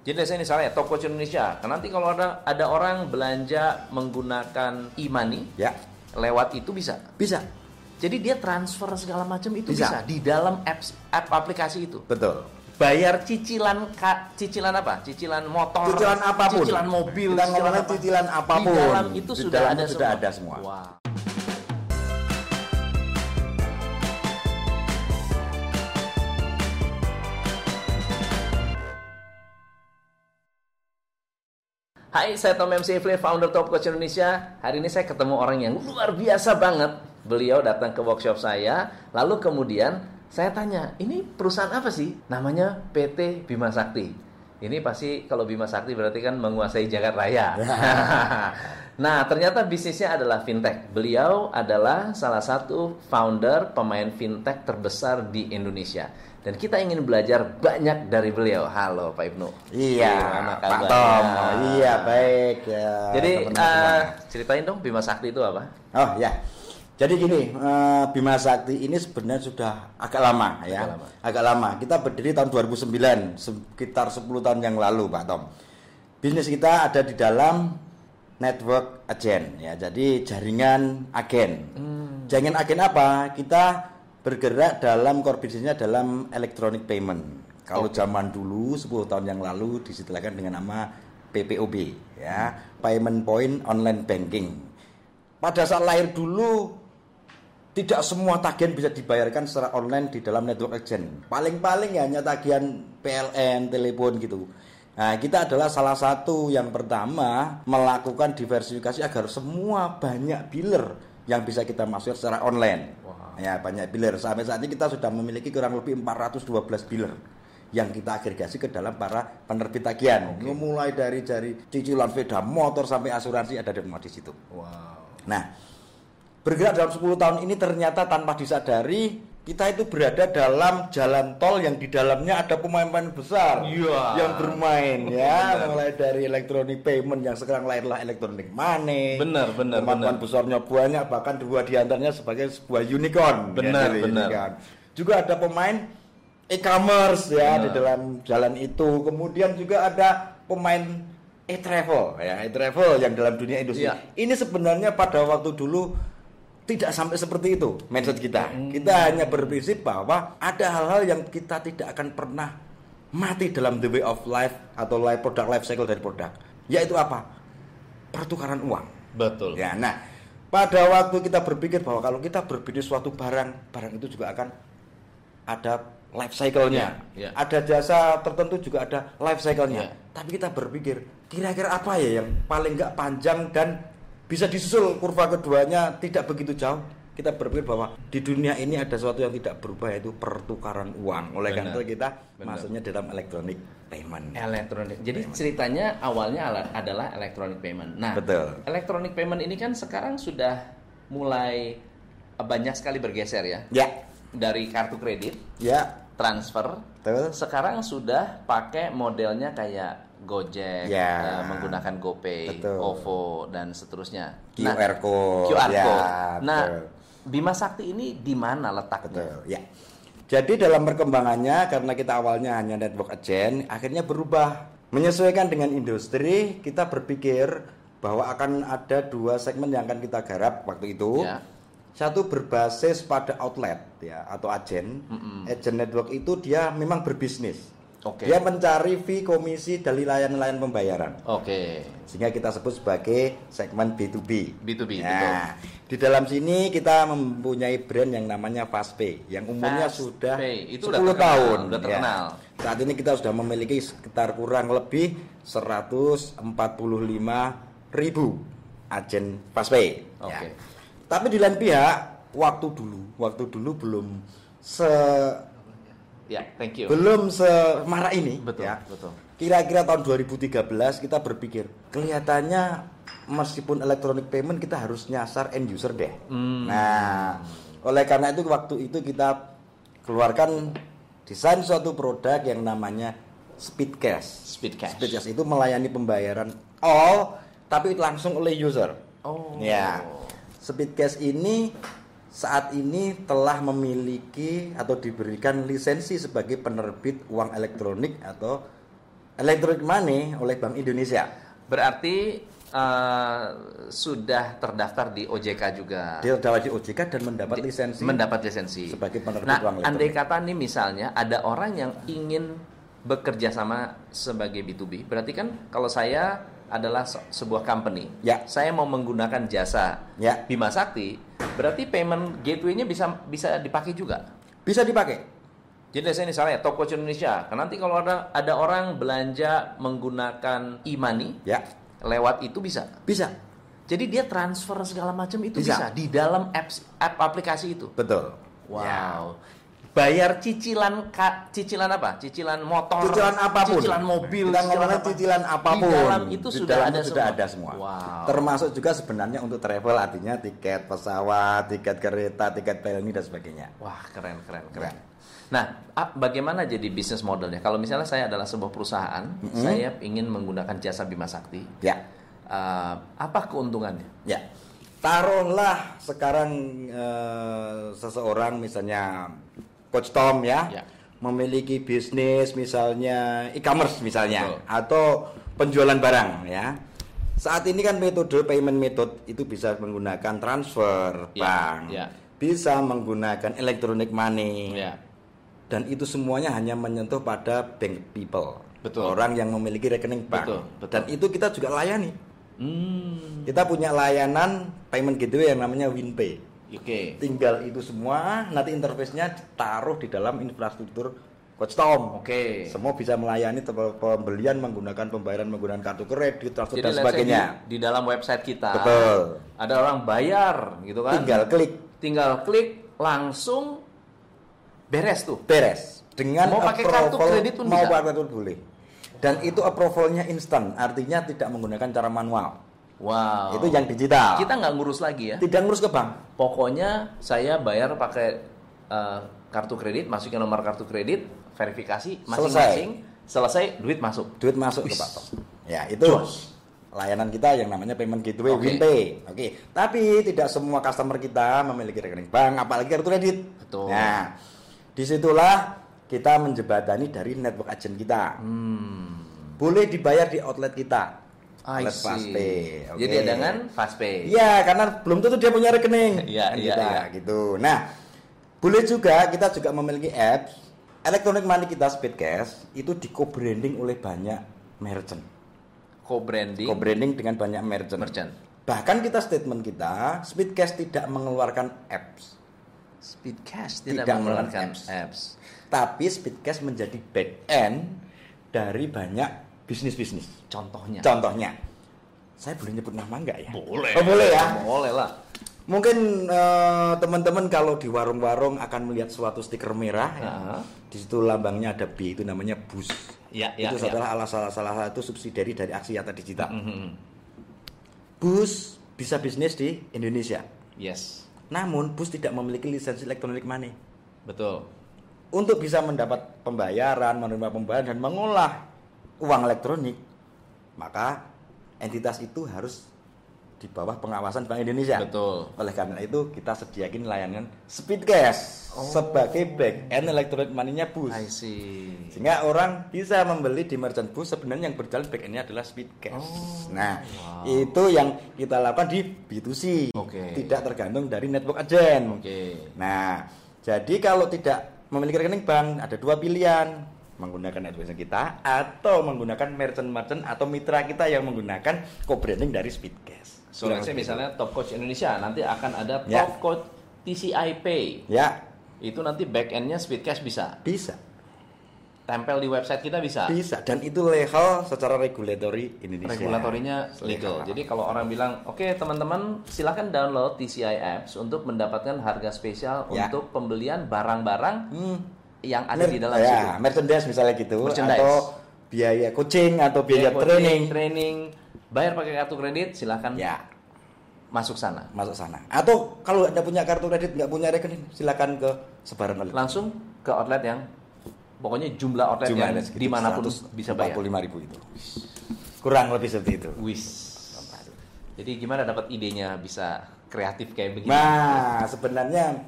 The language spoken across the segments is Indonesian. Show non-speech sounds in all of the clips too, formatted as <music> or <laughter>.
Jadi saya misalnya toko Indonesia, kan nanti kalau ada ada orang belanja menggunakan e-money, Ya, lewat itu bisa. bisa. Jadi dia transfer segala macam itu Bisa. bisa, di dalam apps app aplikasi itu. Betul. Bayar cicilan ka, cicilan apa? Cicilan motor, Cicilan apa pun. cicilan mobil, Kita ngomongin apa. cicilan apa pun. Di dalam itu Di sudah dalamnya ada sudah semua. ada semua. Wow. Hai, saya Tom MC Ifle, founder Top Coach Indonesia. Hari ini saya ketemu orang yang luar biasa banget. Beliau datang ke workshop saya, lalu kemudian saya tanya, ini perusahaan apa sih? Namanya PT Bima Sakti. Ini pasti kalau Bima Sakti berarti kan menguasai jagat raya. <laughs> nah, ternyata bisnisnya adalah fintech. Beliau adalah salah satu founder pemain fintech terbesar di Indonesia. Dan kita ingin belajar banyak dari beliau. Halo Pak Ibnu. Iya, Gimana Pak? Tom. Oh, iya, baik ya. Jadi teman-teman. eh, ceritain dong Bima Sakti itu apa? Oh ya. Jadi gini, eh, Bima Sakti ini sebenarnya sudah agak lama ya. Agak lama. Agak lama. Kita berdiri tahun 2009, sekitar 10 tahun yang lalu, Pak Tom. Bisnis kita ada di dalam network agen ya. Jadi jaringan agen. Jaringan agen apa? Kita bergerak dalam core bisnisnya dalam electronic payment. Kalau Oke. zaman dulu 10 tahun yang lalu disediakan dengan nama PPOB ya, Payment Point Online Banking. Pada saat lahir dulu tidak semua tagihan bisa dibayarkan secara online di dalam network agent. Paling-paling ya hanya tagihan PLN, telepon gitu. Nah, kita adalah salah satu yang pertama melakukan diversifikasi agar semua banyak biller yang bisa kita masuk secara online. Wow. Ya, banyak biller. Sampai saat ini kita sudah memiliki kurang lebih 412 biller yang kita agregasi ke dalam para penerbit tagihan. Mulai dari dari cicilan sepeda motor sampai asuransi ada semua di situ. Wow. Nah, bergerak dalam 10 tahun ini ternyata tanpa disadari kita itu berada dalam jalan tol yang di dalamnya ada pemain-pemain besar Iya. yang bermain ya, Benar. mulai dari electronic payment yang sekarang lahirlah electronic money. Benar, benar, Pemain-pemain benar. besarnya banyak bahkan dua di antaranya sebagai sebuah unicorn. Benar, jadi benar. unicorn. Juga ada pemain e-commerce ya Benar. di dalam jalan itu. Kemudian juga ada pemain e-travel ya, e-travel yang dalam dunia industri. Iya. Ini sebenarnya pada waktu dulu tidak sampai seperti itu mindset kita. Hmm. Kita hanya berprinsip bahwa ada hal-hal yang kita tidak akan pernah mati dalam the way of life atau life product life cycle dari produk. Yaitu apa? Pertukaran uang. Betul. Ya, nah pada waktu kita berpikir bahwa kalau kita berbisnis suatu barang, barang itu juga akan ada life cycle-nya. Ya, ya. Ada jasa tertentu juga ada life cycle-nya. Ya. Tapi kita berpikir, kira-kira apa ya yang paling nggak panjang dan bisa disusul kurva keduanya tidak begitu jauh? Kita berpikir bahwa di dunia ini ada sesuatu yang tidak berubah yaitu pertukaran uang. Oleh karena itu kita Benar. masuknya dalam electronic payment. Elektronik. Jadi ceritanya awalnya ala- adalah electronic payment. Nah, Betul. electronic payment ini kan sekarang sudah mulai eh, banyak sekali bergeser ya. Ya, Dari kartu kredit, ya, transfer, betul. sekarang sudah pakai modelnya kayak Gojek, Ya. eh, menggunakan GoPay, Betul. OVO dan seterusnya. QR code. QR Ya, code. Nah, betul. Bima Sakti ini di mana letaknya? Betul, ya. Jadi dalam perkembangannya karena kita awalnya hanya network agent, akhirnya berubah menyesuaikan dengan industri. Kita berpikir bahwa akan ada dua segmen yang akan kita garap waktu itu. Ya. Satu berbasis pada outlet ya atau agen. Agent network itu dia memang berbisnis. Oke. Dia mencari fee komisi dari layanan-layanan pembayaran. Oke. Sehingga kita sebut sebagai segmen B2B. B2B, Nah, di dalam sini kita mempunyai brand yang namanya Fastpay yang umurnya Fast sudah Pay. Itu 10 udah terkenal, tahun. udah ya. terkenal. Saat ini kita sudah memiliki sekitar kurang lebih 145 ribu agen Fastpay. Oke. Ya. Tapi di lain pihak, waktu dulu, waktu dulu belum se Ya, thank you. belum semarah ini, Betul, ya. betul. Kira-kira tahun 2013 kita berpikir, kelihatannya meskipun electronic payment kita harus nyasar end user deh. Hmm. Nah, oleh karena itu waktu itu kita keluarkan desain suatu produk yang namanya Speed Cash. Speed cash. Speed Cash itu melayani pembayaran all tapi langsung oleh user. Oh. Ya. Speed Cash ini saat ini telah memiliki atau diberikan lisensi sebagai penerbit uang elektronik atau electronic money oleh Bank Indonesia. Berarti eh, sudah terdaftar di OJK juga. Dia terdaftar di OJK dan mendapat lisensi mendapat lisensi. sebagai penerbit Nah, uang elektronik. andai kata nih misalnya ada orang yang ingin bekerja sama sebagai B2B, berarti kan kalau saya adalah se- sebuah company, Ya. saya mau menggunakan jasa Ya. Bima Sakti, berarti payment gateway-nya bisa bisa dipakai juga. Bisa dipakai. Jadi saya misalnya Coach Indonesia, kan nanti kalau ada ada orang belanja menggunakan e-money Ya, lewat itu bisa. bisa. Jadi dia transfer segala macam itu Bisa. bisa, di dalam apps app aplikasi itu. Betul. Wow. Ya. Bayar cicilan ka, cicilan apa? Cicilan motor, Cicilan apa pun. cicilan mobil, Kita ngomongin apa. cicilan apa pun. Di dalam itu Di sudah dalam ada sudah semua. ada semua. Wow. Termasuk juga sebenarnya untuk travel artinya tiket pesawat, tiket kereta, tiket pelni dan sebagainya. Wah, keren keren Ya. keren. Nah, bagaimana jadi bisnis modelnya? Kalau misalnya saya adalah sebuah perusahaan, saya ingin menggunakan jasa Bima Sakti, Ya. eh, apa keuntungannya? Ya. Taruhlah sekarang eh, seseorang misalnya Coach Tom ya, Ya. memiliki bisnis misalnya e-commerce misalnya Betul. atau penjualan barang ya. Saat ini kan metode payment method itu bisa menggunakan transfer Ya, bank, ya. bisa menggunakan electronic money, Ya, dan itu semuanya hanya menyentuh pada bank people, Betul. orang yang memiliki rekening bank, Betul, betul. dan itu kita juga layani. hmm, Kita punya layanan payment gateway yang namanya WinPay. Oke, Tinggal itu semua, nanti interface-nya ditaruh di dalam infrastruktur Coach Tom. oke. Semua bisa melayani pembelian menggunakan pembayaran menggunakan kartu kredit, transfer Jadi dan sebagainya. di, di dalam website kita, Betul. ada orang bayar, gitu kan? Tinggal klik tinggal klik langsung beres tuh. beres. Dengan Mau pakai kartu kredit pun mau bisa? pakai kartu boleh. Dan itu approvalnya instan, artinya tidak menggunakan cara manual. Wow. Itu yang digital. kita nggak ngurus lagi ya. tidak ngurus ke bank. Pokoknya saya bayar pakai eh, kartu kredit, masukin nomor kartu kredit, verifikasi masing-masing, selesai duit masuk. duit masuk ke. Pak Tom. Ya, itu layanan kita yang namanya payment gateway Oke. WinPay. Oke. Tapi tidak semua customer kita memiliki rekening bank, apalagi kartu kredit. Betul. Nah, di situlah kita menjembatani dari network agent kita. Hmm. Boleh dibayar di outlet kita. See. Fastpay. Oke. Jadi dengan Fastpay. Iya, karena belum tentu dia punya rekening. <laughs> Iya, Kan iya, iya. gitu. Nah, boleh juga kita juga memiliki apps elektronik money kita Speedcash itu di co-branding oleh banyak merchant. Co-branding. Co-branding dengan banyak merchant. Merchant. Bahkan kita statement kita, Speedcash tidak mengeluarkan apps, Speed Cash tidak, Tidak mengeluarkan mengeluarkan apps. tapi Speedcash menjadi back end dari banyak bisnis-bisnis. Contohnya. Contohnya, saya boleh nyebut nama enggak ya? Boleh. Oh, boleh ya. Boleh lah. Mungkin eh, teman-teman kalau di warung-warung akan melihat suatu stiker merah, ya. Ah. di situ lambangnya ada B itu namanya bus. Ya, ya, itu ya. adalah salah, salah, salah satu subsidiari dari Aksiata Digital. Mhm. Bus bisa bisnis di Indonesia. Yes. Namun bus tidak memiliki lisensi elektronik money. Betul. Untuk bisa mendapat pembayaran, menerima pembayaran dan mengolah uang elektronik, maka entitas itu harus di bawah pengawasan Bank Indonesia. Betul. Oleh karena itu kita sediakan layanan Speedcash sebagai back end elektronik money-nya bus. I see. Sehingga orang bisa membeli di merchant bus sebenarnya yang berjalan back end-nya adalah Speedcash. Oh, nah, wow. itu yang kita lakukan di B2C. Oke. Tidak tergantung dari network agent. Oke. Nah, jadi kalau tidak memiliki rekening bank ada dua pilihan menggunakan agent kita atau menggunakan merchant-merchant atau mitra kita yang menggunakan co-branding dari Speedcash. So misalnya Top Coach Indonesia nanti akan ada Ya. Top Coach TCI Pay. ya Itu nanti back end-nya Speedcash bisa. bisa, Tempel di website kita bisa. bisa dan itu legal secara regulatory Indonesia. Regulatorinya legal. Jadi kalau orang bilang, "Oke, teman-teman, silakan download TCI apps untuk mendapatkan harga spesial Ya. untuk pembelian barang-barang Hmm. Yang ada di Mer- dalam ya, situ." merchandise misalnya gitu Merchandise. atau biaya coaching atau biaya Biaya coaching, training training, bayar pakai kartu kredit, silakan ya masuk sana. masuk sana atau kalau anda punya kartu kredit nggak punya rekening silakan ke sebaran outlet Langsung ke outlet yang pokoknya jumlah outlet yang ada segitu, di mana pun bisa bayar. 145 ribu itu kurang lebih seperti itu Wis. Jadi gimana dapat idenya bisa kreatif kayak begini? nah sebenarnya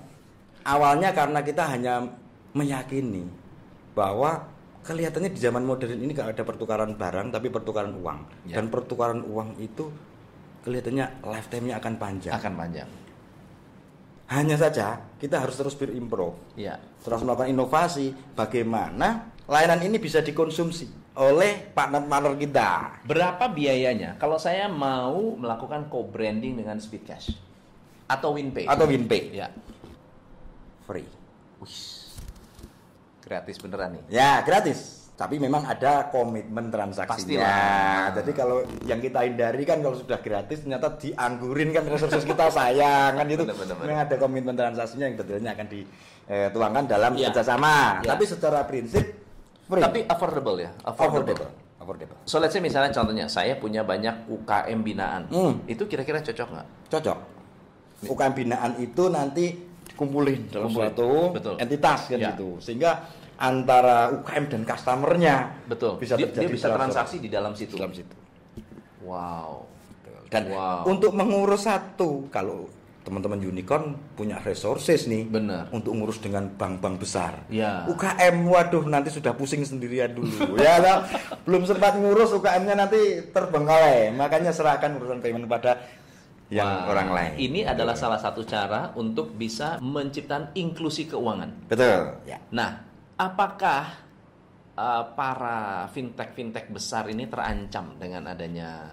awalnya karena kita hanya meyakini bahwa kelihatannya di zaman modern ini kalau ada pertukaran barang tapi pertukaran uang Ya. dan pertukaran uang itu kelihatannya lifetime-nya akan panjang. Akan panjang. Hanya saja kita harus terus berimprove, Ya. terus melakukan inovasi bagaimana layanan ini bisa dikonsumsi oleh partner-partner kita. Berapa biayanya kalau saya mau melakukan co-branding dengan Speedcash atau WinPay? Atau WinPay. Ya. Free. Gratis beneran nih. Ya, gratis. Tapi memang ada komitmen transaksinya. Pastilah. Jadi kalau yang kita hindari kan kalau sudah gratis ternyata dianggurin kan resources kita <laughs> sayang kan itu. Benar, benar, benar. Memang ada komitmen transaksinya yang tentunya akan dituangkan dalam Ya. kerjasama. Ya. Tapi secara prinsip free. Tapi affordable ya, affordable. Affordable. So let's say misalnya contohnya saya punya banyak UKM binaan, Hmm. itu kira-kira cocok nggak? Cocok. UKM binaan itu nanti dikumpulin dalam Kumpulin. suatu Betul. entitas kan Ya. gitu. Sehingga antara UKM dan customernya Betul. bisa dia, terjadi dia bisa transaksi di dalam situ. dalam situ. Wow. Dan Wow. untuk mengurus satu, kalau teman-teman unicorn punya resources nih, Benar. untuk ngurus dengan bank-bank besar. Ya. UKM, waduh nanti sudah pusing sendirian dulu. <laughs> ya, lah. belum sempat ngurus UKM-nya nanti terbengkalai. Makanya serahkan urusan payment pada yang Wah, orang lain. Ini adalah salah satu cara untuk bisa menciptakan inklusi keuangan. betul. Ya. Nah, apakah uh, para fintech-fintech besar ini terancam dengan adanya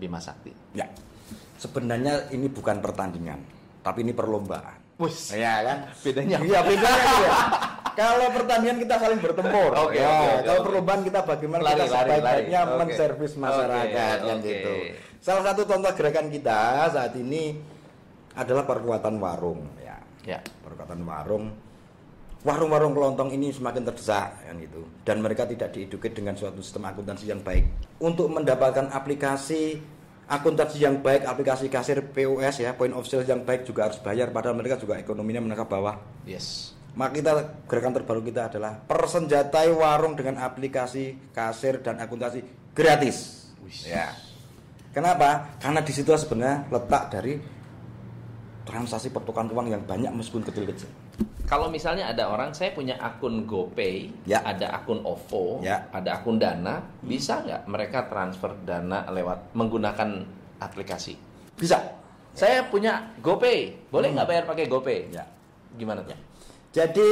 Bima Sakti? Ya. Sebenarnya ini bukan pertandingan, tapi ini perlombaan. Wus. Ya kan? Bedanya? Iya, bedanya itu ya. Kalau pertandingan kita saling bertempur. Oke, Ya, oke, kalau oke. perlombaan kita bagaimana Lari, kita sebaik-baiknya. Oke. menservis masyarakat kan oke. gitu. Salah satu contoh gerakan kita saat ini adalah perkuatan warung ya. Ya. Perkuatan warung. Warung-warung kelontong ini semakin terdesak kan gitu. Dan mereka tidak diedukasi dengan suatu sistem akuntansi yang baik. Untuk mendapatkan aplikasi akuntansi yang baik, aplikasi kasir POS ya, point of sale yang baik juga harus bayar padahal mereka juga ekonominya menengah bawah. Yes. Maka kita gerakan terbaru kita adalah persenjatai warung dengan aplikasi kasir dan akuntansi gratis. Ya. Kenapa? Karena di situ sebenarnya letak dari transaksi pertukaran uang yang banyak meskipun kecil-kecil. Kalau misalnya ada orang, saya punya akun GoPay, Ya. ada akun OVO, Ya. ada akun Dana, bisa nggak mereka transfer dana lewat menggunakan aplikasi? Bisa. Saya punya GoPay, boleh nggak bayar pakai GoPay? Ya. Gimana tuh? Jadi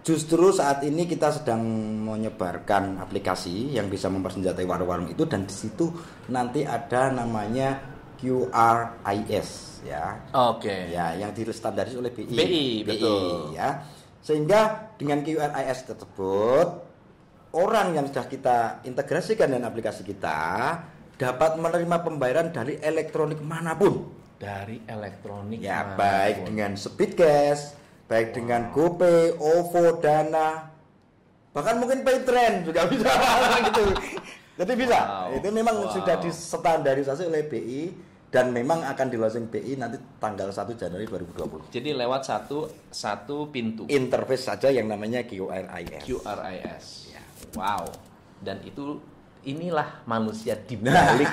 justru saat ini kita sedang menyebarkan aplikasi yang bisa mempersenjatai warung-warung itu dan di situ nanti ada namanya QRIS ya. Oke. Ya, yang distandaris oleh BI. BI, betul. ya. Sehingga dengan QRIS tersebut orang yang sudah kita integrasikan dengan aplikasi kita dapat menerima pembayaran dari elektronik mana pun. Dari elektronik. Ya, mana pun. baik dengan Speedcash, baik dengan GoPay, OVO, Dana, bahkan mungkin Paytrend juga <laughs> bisa gitu. Jadi bisa. Wow. Itu memang Wow. sudah distandarisasi oleh BI dan memang akan di launching BI nanti tanggal 1 Januari 2020. Jadi lewat satu satu pintu Interface saja yang namanya QRIS. QRIS. Ya. Wow. Dan itu inilah manusia di balik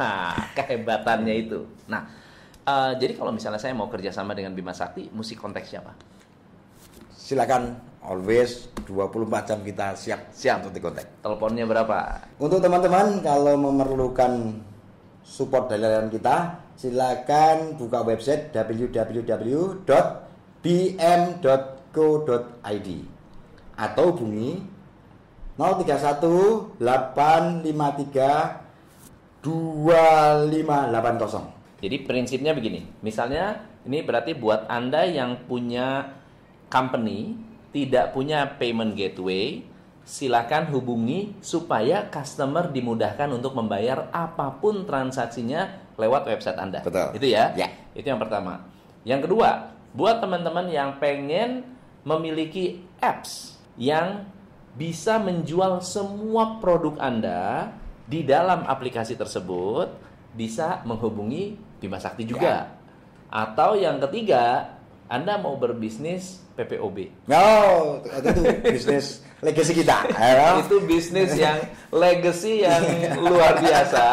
nah, kehebatannya itu. Nah, eh, jadi kalau misalnya saya mau kerjasama dengan Bima Sakti, mesti konteksnya apa? Silakan always 24 jam kita siap Siap. untuk dikontak. Teleponnya berapa? Untuk teman-teman kalau memerlukan support dari layanan kita, silakan buka website www.bm.co.id atau hubungi 031 853 2580. Jadi prinsipnya begini, misalnya ini berarti buat Anda yang punya company tidak punya payment gateway, silakan hubungi supaya customer dimudahkan untuk membayar apa pun transaksinya lewat website Anda. Betul. Itu ya? Ya. Itu yang pertama. Yang kedua, buat teman-teman yang pengen memiliki apps yang bisa menjual semua produk Anda di dalam aplikasi tersebut, bisa menghubungi Bima Sakti juga. Atau yang ketiga, Anda mau berbisnis PPOB. No, itu tuh bisnis legacy kita. ya. Itu bisnis yang legacy yang luar biasa.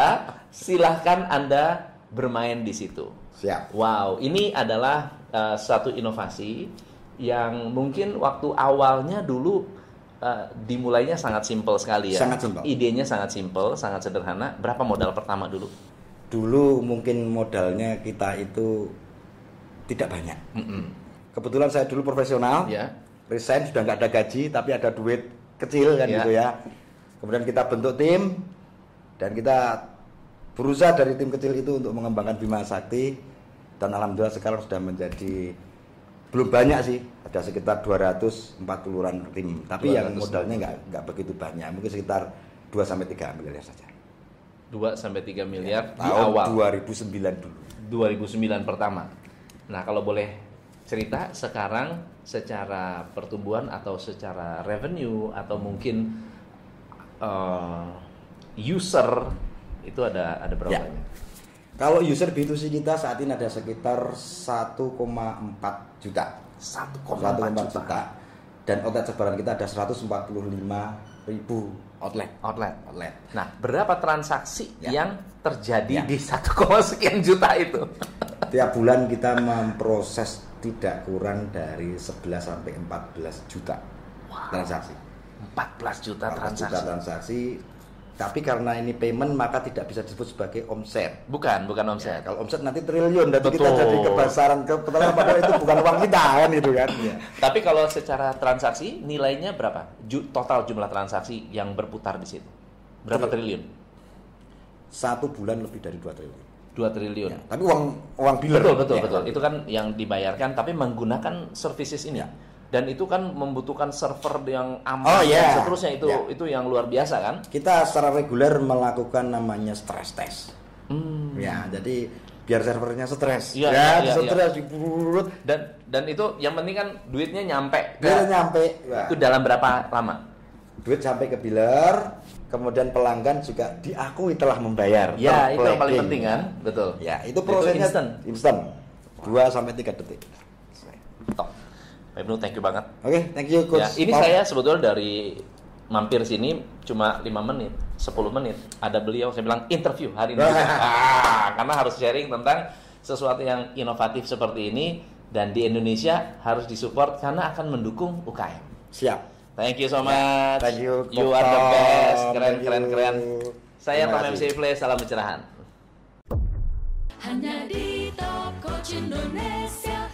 Silahkan Anda bermain di situ. Siap. Wow, ini adalah uh, satu inovasi yang mungkin waktu awalnya dulu eh, dimulainya sangat simpel sekali ya. Sangat simpel. Idenya sangat simpel, sangat sederhana. Berapa modal pertama dulu? Dulu mungkin modalnya kita itu tidak banyak. Mm-mm. Kebetulan saya dulu profesional, Ya. resign sudah nggak ada gaji, tapi ada duit kecil kan Ya. gitu ya. Kemudian kita bentuk tim dan kita berusaha dari tim kecil itu untuk mengembangkan Bima Sakti dan alhamdulillah sekarang sudah menjadi belum banyak sih, ada sekitar 240-an tim. Tapi yang 200. modalnya nggak nggak begitu banyak, mungkin sekitar 2 sampai 3 miliar saja. 2 sampai 3 miliar di Tahun awal 2009 dulu. 2009 pertama. Nah, kalau boleh cerita sekarang secara pertumbuhan atau secara revenue atau mungkin eh, user itu ada ada berapa Ya. banyak? Kalau user B2C kita saat ini ada sekitar 1,4 juta. 1,4 1,4 juta. juta. Dan outlet sebaran kita ada 145 ribu outlet. outlet. Outlet. Nah, berapa transaksi Ya. yang terjadi Ya. di 1, sekian juta itu? Tiap bulan kita memproses tidak kurang dari 11 sampai 14 juta transaksi. 14 juta 14 transaksi. juta transaksi. Tapi karena ini payment maka tidak bisa disebut sebagai omset. Bukan, bukan Ya, omset. kalau omset nanti triliun dan kita jadi kebesaran kebetulan padahal itu bukan uang kita kan itu kan. Ya. Tapi kalau secara transaksi nilainya berapa? Ju- total jumlah transaksi yang berputar di situ. Berapa triliun? Satu bulan lebih dari 2 triliun. 2 triliun. Ya, tapi uang uang biller. Betul, betul, Ya, betul. Itu kan yang dibayarkan tapi menggunakan services ini. Ya. Dan itu kan membutuhkan server yang aman Oh, dan ya. seterusnya itu Ya. itu yang luar biasa kan? Kita secara reguler melakukan namanya stress test. Hmm. Ya, jadi biar servernya stres. Iya, ya, iya, iya, stres diburut. Dan dan itu yang penting kan duitnya nyampe. Dia nyampe. Itu dalam berapa lama? duit sampai ke biller, kemudian pelanggan juga diakui telah membayar. Ya, itu yang paling penting kan? Betul. Ya, itu prosesnya instan. instan. 2 sampai 3 detik. Top. Pak Ibnu, thank you banget. Oke, thank you coach. Ya, ini Paul. saya sebetulnya dari mampir sini cuma 5 menit, 10 menit. Ada beliau saya bilang interview hari ini. <laughs> Ah, karena harus sharing tentang sesuatu yang inovatif seperti ini dan di Indonesia harus disupport karena akan mendukung UKM. Siap. Thank you so much. Thank you, You are the best. Keren, keren, keren. Saya Tom. MC Play, salam pencerahan. Hanya di Top Coach Indonesia